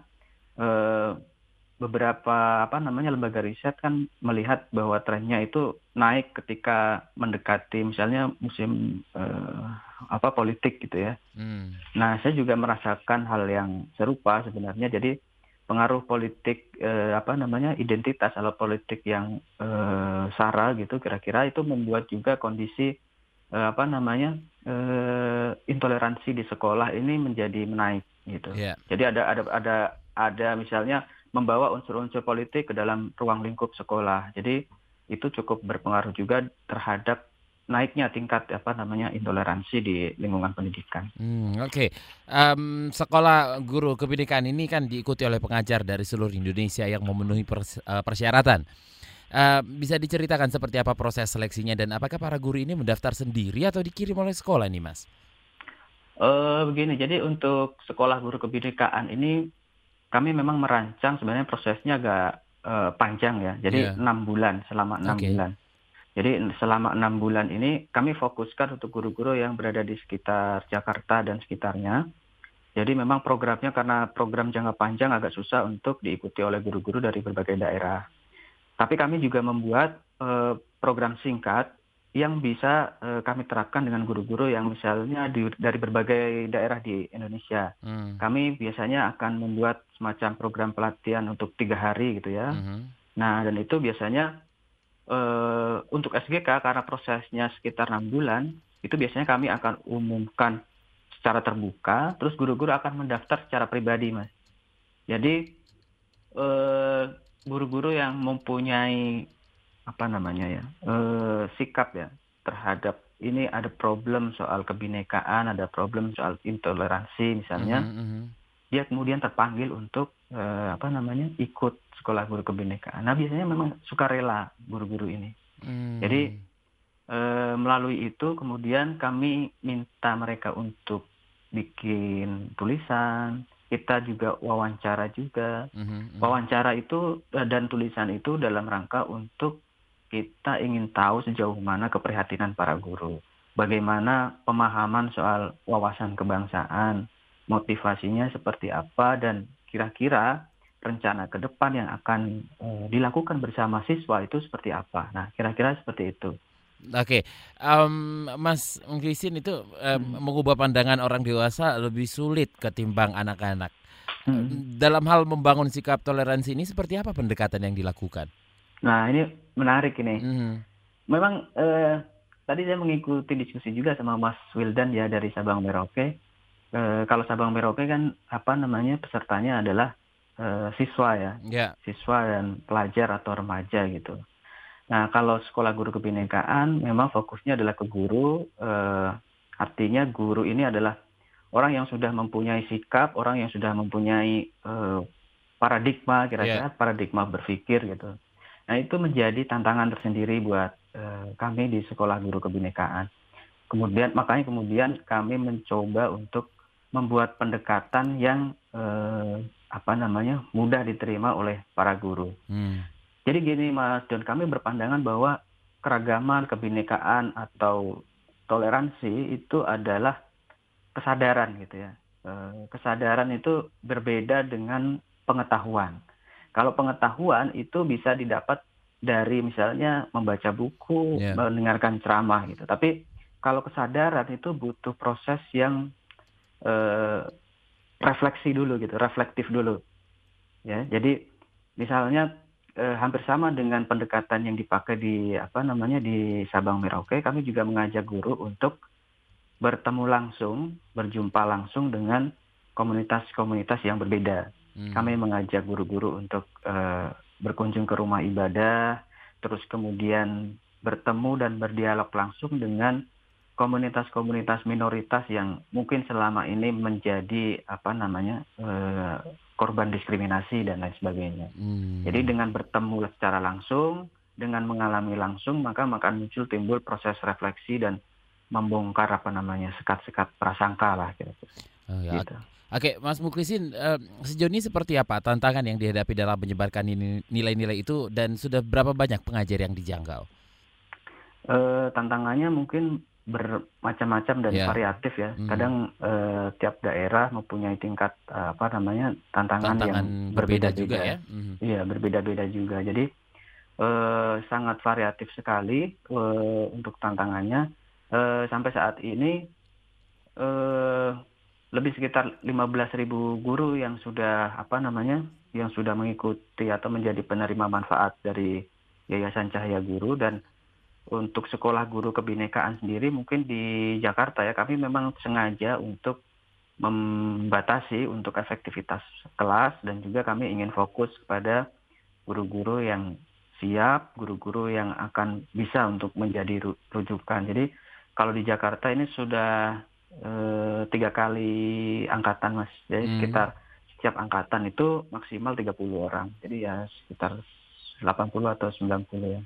Speaker 6: eh, beberapa apa namanya lembaga riset kan melihat bahwa trennya itu naik ketika mendekati misalnya musim eh, apa politik gitu ya. Hmm. Nah, saya juga merasakan hal yang serupa sebenarnya. Jadi pengaruh politik eh, apa namanya identitas atau politik yang eh, sara gitu kira-kira itu membuat juga kondisi uh, apa namanya uh, intoleransi di sekolah ini menjadi menaik gitu. Yeah. Jadi ada ada ada ada misalnya membawa unsur-unsur politik ke dalam ruang lingkup sekolah. Jadi itu cukup berpengaruh juga terhadap naiknya tingkat apa namanya intoleransi di lingkungan pendidikan.
Speaker 2: Hmm, Oke, okay. um, sekolah guru kebinekaan ini kan diikuti oleh pengajar dari seluruh Indonesia yang memenuhi pers uh, persyaratan. Uh, bisa diceritakan seperti apa proses seleksinya dan apakah para guru ini mendaftar sendiri atau dikirim oleh sekolah nih, Mas?
Speaker 6: Uh, begini, jadi untuk sekolah guru kebinekaan ini kami memang merancang sebenarnya prosesnya agak uh, panjang ya. Jadi iya. enam yeah. bulan selama enam okay. bulan. Jadi selama enam bulan ini kami fokuskan untuk guru-guru yang berada di sekitar Jakarta dan sekitarnya. Jadi memang programnya karena program jangka panjang agak susah untuk diikuti oleh guru-guru dari berbagai daerah. Tapi kami juga membuat uh, program singkat yang bisa uh, kami terapkan dengan guru-guru yang misalnya di, dari berbagai daerah di Indonesia. Hmm. Kami biasanya akan membuat semacam program pelatihan untuk tiga hari gitu ya. Hmm. Nah dan itu biasanya uh, untuk SGK karena prosesnya sekitar enam bulan itu biasanya kami akan umumkan secara terbuka, terus guru-guru akan mendaftar secara pribadi, mas. Jadi uh, guru-guru yang mempunyai apa namanya ya eh, sikap ya terhadap ini ada problem soal kebinekaan, ada problem soal intoleransi misalnya, mm -hmm. Dia kemudian terpanggil untuk uh, apa namanya ikut sekolah guru kebinekaan. Nah biasanya memang suka rela guru-guru ini. Mm. Jadi uh, melalui itu kemudian kami minta mereka untuk bikin tulisan, kita juga wawancara juga. Mm-hmm. Wawancara itu eh, dan tulisan itu dalam rangka untuk kita ingin tahu sejauh mana keprihatinan para guru. Bagaimana pemahaman soal wawasan kebangsaan, motivasinya seperti apa dan kira-kira rencana ke depan yang akan uh, dilakukan bersama siswa itu seperti apa. Nah, kira-kira seperti itu.
Speaker 2: Oke, okay. um, Mas Mengkrisin itu um, hmm. mengubah pandangan orang dewasa lebih sulit ketimbang anak-anak. Hmm. Dalam hal membangun sikap toleransi ini seperti apa pendekatan yang dilakukan?
Speaker 6: Nah ini menarik ini. Hmm. Memang eh, tadi saya mengikuti diskusi juga sama Mas Wildan ya dari Sabang Merauke. Eh, kalau Sabang Merauke kan apa namanya pesertanya adalah eh, siswa ya, yeah. siswa dan pelajar atau remaja gitu. Nah, kalau sekolah guru kebinekaan memang fokusnya adalah ke guru, eh, artinya guru ini adalah orang yang sudah mempunyai sikap, orang yang sudah mempunyai eh, paradigma, kira-kira yeah. paradigma berpikir gitu. Nah, itu menjadi tantangan tersendiri buat eh, kami di sekolah guru kebinekaan. kemudian makanya kemudian kami mencoba untuk membuat pendekatan yang eh, apa namanya mudah diterima oleh para guru. Hmm. Jadi gini Mas dan kami berpandangan bahwa keragaman, kebinekaan atau toleransi itu adalah kesadaran gitu ya. Eh, kesadaran itu berbeda dengan pengetahuan. Kalau pengetahuan itu bisa didapat dari misalnya membaca buku, yeah. mendengarkan ceramah gitu. Tapi kalau kesadaran itu butuh proses yang uh, refleksi dulu gitu, reflektif dulu. Ya, jadi misalnya uh, hampir sama dengan pendekatan yang dipakai di apa namanya di Sabang Merauke, kami juga mengajak guru untuk bertemu langsung, berjumpa langsung dengan komunitas-komunitas yang berbeda. Hmm. Kami mengajak guru-guru untuk uh, berkunjung ke rumah ibadah, terus kemudian bertemu dan berdialog langsung dengan komunitas-komunitas minoritas yang mungkin selama ini menjadi apa namanya uh, korban diskriminasi dan lain sebagainya. Hmm. Jadi dengan bertemu secara langsung, dengan mengalami langsung, maka akan muncul timbul proses refleksi dan membongkar apa namanya sekat-sekat prasangka lah gitu. Oh, ya.
Speaker 2: gitu. Oke, Mas Muklisin, uh, sejauh ini seperti apa tantangan yang dihadapi dalam menyebarkan nilai-nilai itu dan sudah berapa banyak pengajar yang dijangkau?
Speaker 6: Uh, tantangannya mungkin bermacam-macam dan yeah. variatif ya. Hmm. Kadang uh, tiap daerah mempunyai tingkat uh, apa namanya tantangan, tantangan yang berbeda juga ya. Hmm. Iya, berbeda-beda juga. Jadi uh, sangat variatif sekali uh, untuk tantangannya. Uh, sampai saat ini uh, lebih sekitar 15.000 guru yang sudah apa namanya yang sudah mengikuti atau menjadi penerima manfaat dari Yayasan Cahaya Guru dan untuk sekolah guru kebinekaan sendiri mungkin di Jakarta ya kami memang sengaja untuk membatasi untuk efektivitas kelas dan juga kami ingin fokus kepada guru-guru yang siap, guru-guru yang akan bisa untuk menjadi rujukan. Jadi kalau di Jakarta ini sudah eh, tiga kali angkatan mas, jadi hmm. sekitar setiap angkatan itu maksimal 30 orang. Jadi ya sekitar 80 atau 90 ya.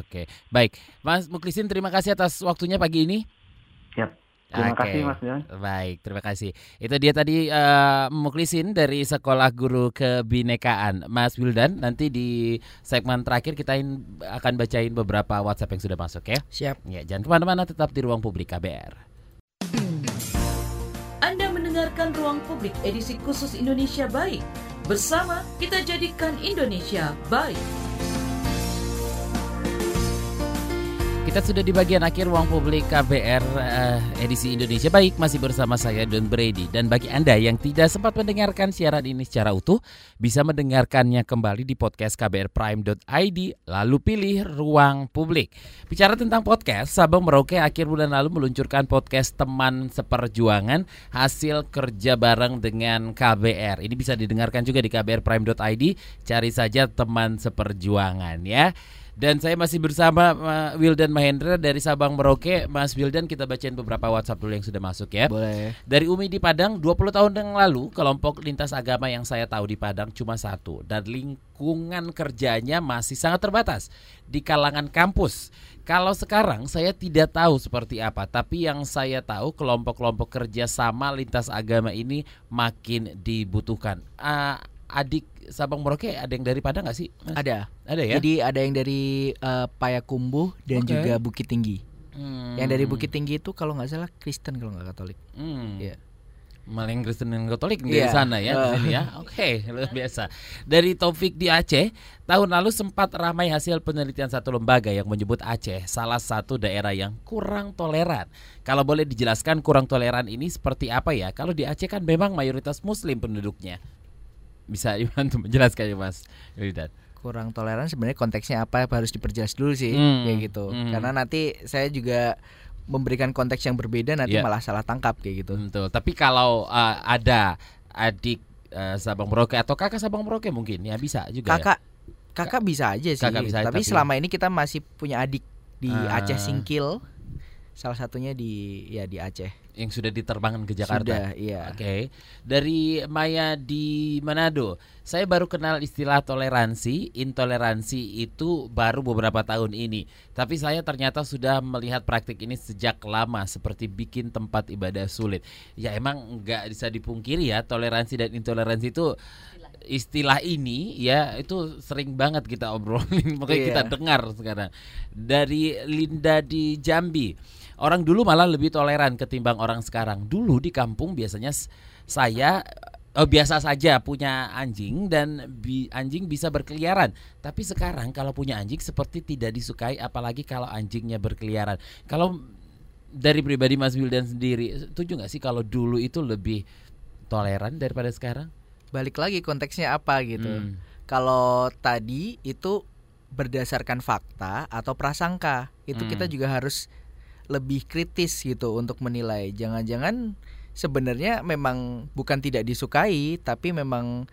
Speaker 2: Oke, baik. Mas Muklisin terima kasih atas waktunya pagi ini.
Speaker 6: Siap. Terima Oke. kasih Mas Jan.
Speaker 2: Baik, terima kasih. Itu dia tadi uh, Muklisin dari Sekolah Guru Kebinekaan. Mas Wildan, nanti di segmen terakhir kita akan bacain beberapa WhatsApp yang sudah masuk ya.
Speaker 3: Siap.
Speaker 2: Ya, jangan ke mana-mana, tetap di ruang publik KBR.
Speaker 1: Anda mendengarkan Ruang Publik edisi khusus Indonesia Baik. Bersama kita jadikan Indonesia baik.
Speaker 2: Kita sudah di bagian akhir ruang publik KBR uh, edisi Indonesia Baik masih bersama saya Don Brady dan bagi Anda yang tidak sempat mendengarkan siaran ini secara utuh bisa mendengarkannya kembali di podcast kbrprime.id lalu pilih ruang publik. Bicara tentang podcast, Sabang Merauke akhir bulan lalu meluncurkan podcast teman seperjuangan hasil kerja bareng dengan KBR. Ini bisa didengarkan juga di kbrprime.id, cari saja teman seperjuangan ya. Dan saya masih bersama Wildan Mahendra dari Sabang Merauke. Mas Wildan kita bacain beberapa WhatsApp dulu yang sudah masuk ya.
Speaker 3: Boleh.
Speaker 2: Dari Umi di Padang, 20 tahun yang lalu kelompok lintas agama yang saya tahu di Padang cuma satu dan lingkungan kerjanya masih sangat terbatas di kalangan kampus. Kalau sekarang saya tidak tahu seperti apa, tapi yang saya tahu kelompok-kelompok kerja sama lintas agama ini makin dibutuhkan. Uh, adik Sabang Merauke ada yang dari Padang nggak sih?
Speaker 3: Mas? Ada.
Speaker 2: Ada ya.
Speaker 3: Jadi ada yang dari uh, Payakumbuh dan okay. juga Bukit Tinggi. Hmm. Yang dari Bukit Tinggi itu kalau nggak salah Kristen kalau nggak Katolik.
Speaker 2: Hmm. Yeah. Malah yang Kristen dan Katolik yeah. di sana ya, uh. di sini ya. <laughs> Oke, okay, luar biasa. Dari Taufik di Aceh, tahun lalu sempat ramai hasil penelitian satu lembaga yang menyebut Aceh salah satu daerah yang kurang toleran. Kalau boleh dijelaskan kurang toleran ini seperti apa ya? Kalau di Aceh kan memang mayoritas Muslim penduduknya bisa <laughs> untuk menjelaskan ya Mas Wildan
Speaker 3: kurang toleran sebenarnya konteksnya apa harus diperjelas dulu sih hmm. kayak gitu hmm. karena nanti saya juga memberikan konteks yang berbeda nanti yeah. malah salah tangkap kayak gitu
Speaker 2: betul tapi kalau uh, ada adik uh, Sabang Merauke atau kakak Sabang Merauke mungkin ya bisa juga
Speaker 3: ya? kakak ya? kakak bisa aja sih kakak bisa, tapi, tapi selama ini kita masih punya adik di uh, Aceh Singkil salah satunya di ya di Aceh
Speaker 2: yang sudah diterbangkan ke Jakarta.
Speaker 3: Sudah, iya.
Speaker 2: Oke. Dari Maya di Manado, saya baru kenal istilah toleransi. Intoleransi itu baru beberapa tahun ini. Tapi saya ternyata sudah melihat praktik ini sejak lama seperti bikin tempat ibadah sulit. Ya emang nggak bisa dipungkiri ya, toleransi dan intoleransi itu istilah ini ya itu sering banget kita obrolin <laughs> makanya
Speaker 3: Iya.
Speaker 2: kita dengar sekarang dari Linda di Jambi orang dulu malah lebih toleran ketimbang orang sekarang dulu di kampung biasanya saya oh, biasa saja punya anjing dan bi- anjing bisa berkeliaran tapi sekarang kalau punya anjing seperti tidak disukai apalagi kalau anjingnya berkeliaran kalau dari pribadi Mas Wildan sendiri setuju nggak sih kalau dulu itu lebih toleran daripada sekarang
Speaker 3: Balik lagi konteksnya apa gitu.
Speaker 2: Hmm.
Speaker 3: Kalau tadi itu berdasarkan fakta atau prasangka, itu
Speaker 2: Hmm.
Speaker 3: kita juga harus lebih kritis gitu untuk menilai. Jangan-jangan sebenarnya memang bukan tidak disukai, tapi memang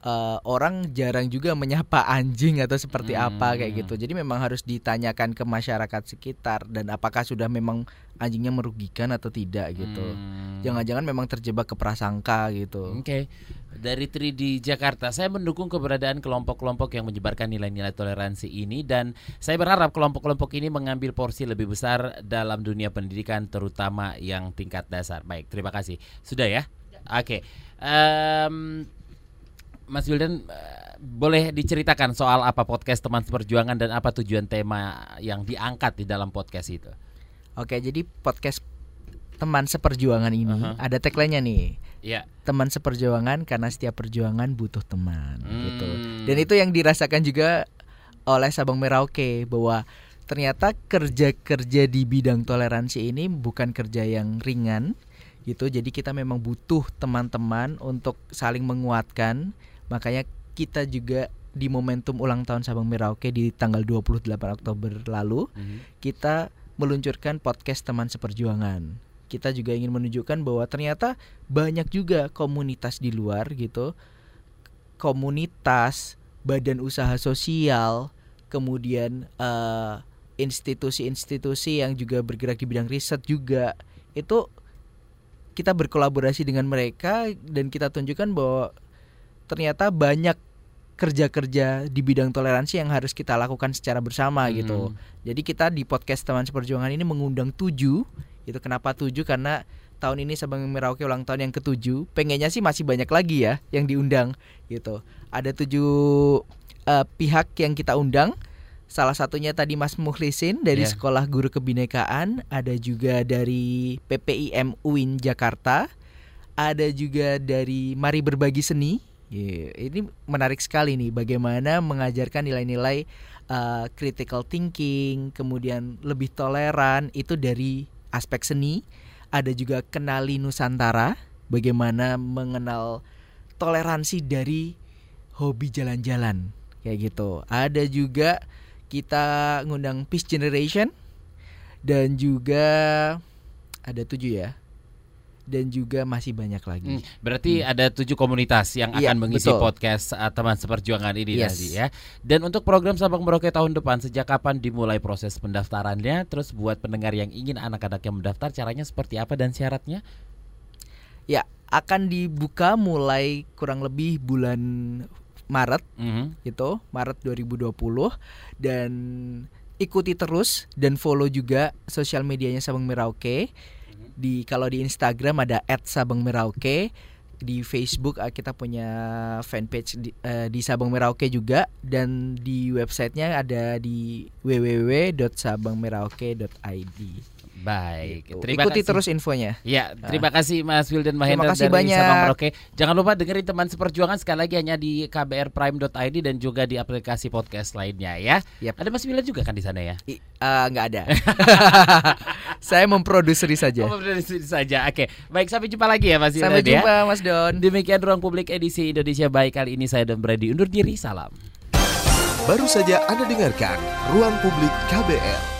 Speaker 3: eh, orang jarang juga menyapa anjing atau seperti apa kayak
Speaker 2: Hmm.
Speaker 3: gitu. Jadi memang harus ditanyakan ke masyarakat sekitar dan apakah sudah memang anjingnya merugikan atau tidak gitu.
Speaker 2: Hmm.
Speaker 3: Jangan-jangan memang terjebak ke prasangka gitu.
Speaker 2: Oke, dari Tri di Jakarta, saya mendukung keberadaan kelompok-kelompok yang menyebarkan nilai-nilai toleransi ini dan saya berharap kelompok-kelompok ini mengambil porsi lebih besar dalam dunia pendidikan, terutama yang tingkat dasar. Baik, terima kasih. Sudah ya? Oke, Em, Mas Wildan, eh, boleh diceritakan soal apa podcast teman seperjuangan dan apa tujuan tema yang diangkat di dalam podcast itu?
Speaker 3: Oke, jadi podcast teman seperjuangan ini
Speaker 2: Aha.
Speaker 3: ada tagline-nya nih.
Speaker 2: Ya.
Speaker 3: Teman seperjuangan karena setiap perjuangan butuh teman gitu.
Speaker 2: Hmm.
Speaker 3: Dan itu yang dirasakan juga oleh Sabang Merauke bahwa ternyata kerja-kerja di bidang toleransi ini bukan kerja yang ringan gitu. Jadi kita memang butuh teman-teman untuk saling menguatkan. Makanya kita juga di momentum ulang tahun Sabang Merauke di tanggal 28 Oktober lalu
Speaker 2: Mhm.
Speaker 3: kita meluncurkan podcast teman seperjuangan. Kita juga ingin menunjukkan bahwa ternyata banyak juga komunitas di luar gitu. Komunitas, badan usaha sosial, kemudian eh, institusi-institusi yang juga bergerak di bidang riset juga. Itu kita berkolaborasi dengan mereka dan kita tunjukkan bahwa ternyata banyak kerja-kerja di bidang toleransi yang harus kita lakukan secara bersama gitu.
Speaker 2: Hmm.
Speaker 3: Jadi kita di podcast teman seperjuangan ini mengundang tujuh. Itu kenapa tujuh? Karena tahun ini Sabang Merauke ulang tahun yang ketujuh. Pengennya sih masih banyak lagi ya yang diundang gitu. Ada tujuh eh, pihak yang kita undang. Salah satunya tadi Mas Mukhlisin dari
Speaker 2: Ya.
Speaker 3: Sekolah Guru Kebinekaan, ada juga dari PPIM UIN Jakarta, ada juga dari Mari Berbagi Seni. Ye, ini menarik sekali nih bagaimana mengajarkan nilai-nilai uh, critical thinking, kemudian lebih toleran itu dari aspek seni. Ada juga kenali Nusantara, bagaimana mengenal toleransi dari hobi jalan-jalan kayak gitu. Ada juga kita ngundang Peace Generation dan juga ada tujuh ya. Dan juga masih banyak lagi.
Speaker 2: Hmm, berarti ada tujuh komunitas yang
Speaker 3: Iya,
Speaker 2: akan mengisi
Speaker 3: betul.
Speaker 2: podcast uh, teman seperjuangan ini
Speaker 3: Yes.
Speaker 2: tadi ya. Dan untuk program Sabang Merauke tahun depan sejak kapan dimulai proses pendaftarannya? Terus buat pendengar yang ingin anak-anak yang mendaftar caranya seperti apa dan syaratnya?
Speaker 3: Ya, akan dibuka mulai kurang lebih bulan Maret
Speaker 2: Mhm.
Speaker 3: gitu, Maret 2020 dan ikuti terus dan follow juga sosial medianya Sabang Merauke. Di kalau di Instagram ada @sabangmerauke, di Facebook ah, kita punya fanpage di, eh, di Sabang Merauke juga dan di websitenya ada di www.sabangmerauke.id.
Speaker 2: Baik.
Speaker 3: Gitu.
Speaker 2: Terima
Speaker 3: Ikuti
Speaker 2: kasih.
Speaker 3: terus infonya.
Speaker 2: Ya, terima kasih Mas Wildan Mahendra
Speaker 3: Terima kasih
Speaker 2: dari
Speaker 3: banyak.
Speaker 2: Sabang Merauke. Jangan lupa dengerin teman seperjuangan sekali lagi hanya di kbrprime.id dan juga di aplikasi podcast lainnya ya.
Speaker 3: Yap.
Speaker 2: Ada Mas Wildan juga kan di sana ya?
Speaker 3: I- eh, nggak ada. <laughs> Saya memproduceri saja.
Speaker 2: Sini saja. Oke. Baik, sampai jumpa lagi ya Mas Wildan
Speaker 3: Sampai
Speaker 2: ya.
Speaker 3: jumpa Mas Don.
Speaker 2: Demikian ruang publik edisi Indonesia Baik kali ini saya Don Brady undur diri. Salam.
Speaker 7: Baru saja Anda dengarkan Ruang Publik KBR.